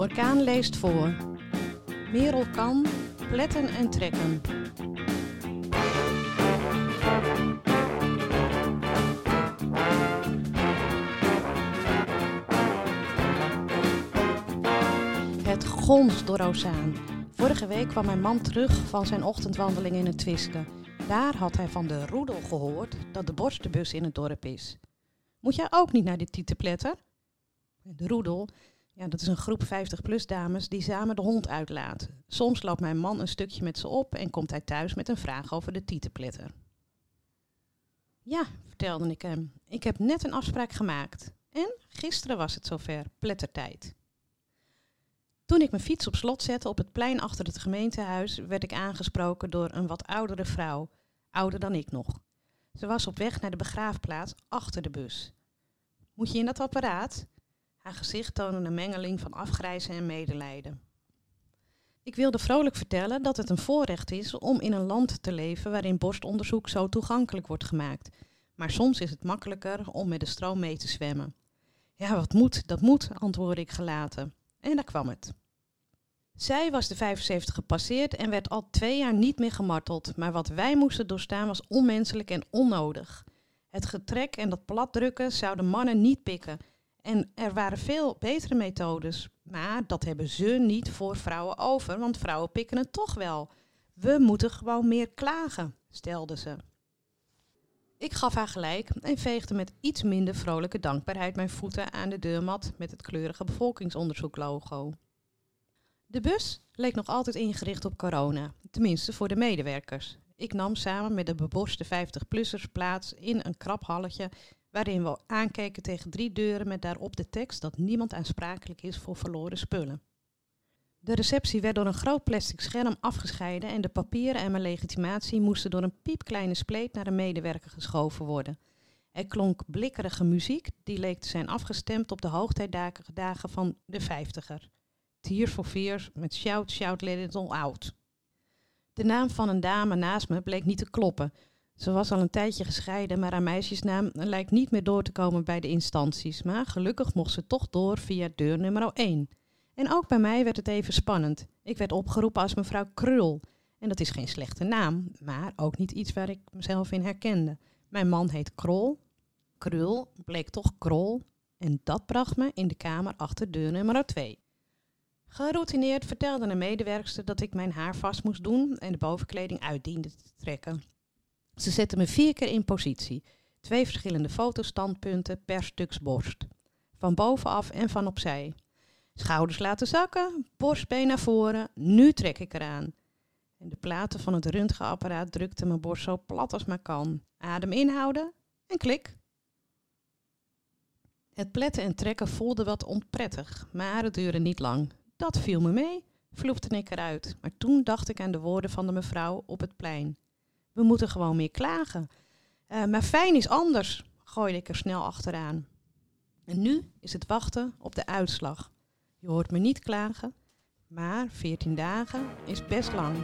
orkaan leest voor. Merel kan pletten en trekken. Het gonst door Ozaan. Vorige week kwam mijn man terug van zijn ochtendwandeling in het Twiske. Daar had hij van de roedel gehoord dat de borstenbus in het dorp is. Moet jij ook niet naar de tietepletter? De roedel, ja, dat is een groep 50-plus dames die samen de hond uitlaat. Soms loopt mijn man een stukje met ze op en komt hij thuis met een vraag over de tietepletter. Ja, vertelde ik hem. Ik heb net een afspraak gemaakt. En gisteren was het zover, plettertijd. Toen ik mijn fiets op slot zette op het plein achter het gemeentehuis, werd ik aangesproken door een wat oudere vrouw, ouder dan ik nog. Ze was op weg naar de begraafplaats achter de bus. Moet je in dat apparaat? Haar gezicht toonde een mengeling van afgrijzen en medelijden. Ik wilde vrolijk vertellen dat het een voorrecht is om in een land te leven waarin borstonderzoek zo toegankelijk wordt gemaakt. Maar soms is het makkelijker om met de stroom mee te zwemmen. Ja, wat moet, dat moet, antwoordde ik gelaten. En daar kwam het. Zij was de 75 gepasseerd en werd al twee jaar niet meer gemarteld, maar wat wij moesten doorstaan was onmenselijk en onnodig. Het getrek en dat platdrukken zouden mannen niet pikken. En er waren veel betere methodes, maar dat hebben ze niet voor vrouwen over, want vrouwen pikken het toch wel. We moeten gewoon meer klagen, stelde ze. Ik gaf haar gelijk en veegde met iets minder vrolijke dankbaarheid mijn voeten aan de deurmat met het kleurige bevolkingsonderzoeklogo. De bus leek nog altijd ingericht op corona, tenminste voor de medewerkers. Ik nam samen met de beborste 50-plussers plaats in een krap halletje waarin we aankeken tegen drie deuren met daarop de tekst dat niemand aansprakelijk is voor verloren spullen. De receptie werd door een groot plastic scherm afgescheiden en de papieren en mijn legitimatie moesten door een piepkleine spleet naar een medewerker geschoven worden. Er klonk blikkerige muziek, die leek te zijn afgestemd op de hoogtijdagen van de vijftiger. Tears for Fears met Shout, Shout, Let It All Out. De naam van een dame naast me bleek niet te kloppen. Ze was al een tijdje gescheiden, maar haar meisjesnaam lijkt niet meer door te komen bij de instanties. Maar gelukkig mocht ze toch door via deur nummer 1. En ook bij mij werd het even spannend. Ik werd opgeroepen als mevrouw Krul. En dat is geen slechte naam, maar ook niet iets waar ik mezelf in herkende. Mijn man heet Krol. Krul bleek toch Krol. En dat bracht me in de kamer achter deur nummer 2. Geroutineerd vertelde een medewerkster dat ik mijn haar vast moest doen en de bovenkleding uit diende te trekken. Ze zette me vier keer in positie. Twee verschillende fotostandpunten per stuks borst. Van bovenaf en van opzij. Schouders laten zakken, borstbeen naar voren. Nu trek ik eraan. En de platen van het röntgenapparaat drukten mijn borst zo plat als maar kan. Adem inhouden en klik. Het pletten en trekken voelde wat onprettig, maar het duurde niet lang. Dat viel me mee, vloepte ik eruit. Maar toen dacht ik aan de woorden van de mevrouw op het plein. We moeten gewoon meer klagen. Uh, maar fijn is anders, gooide ik er snel achteraan. En nu is het wachten op de uitslag. Je hoort me niet klagen, maar 14 dagen is best lang.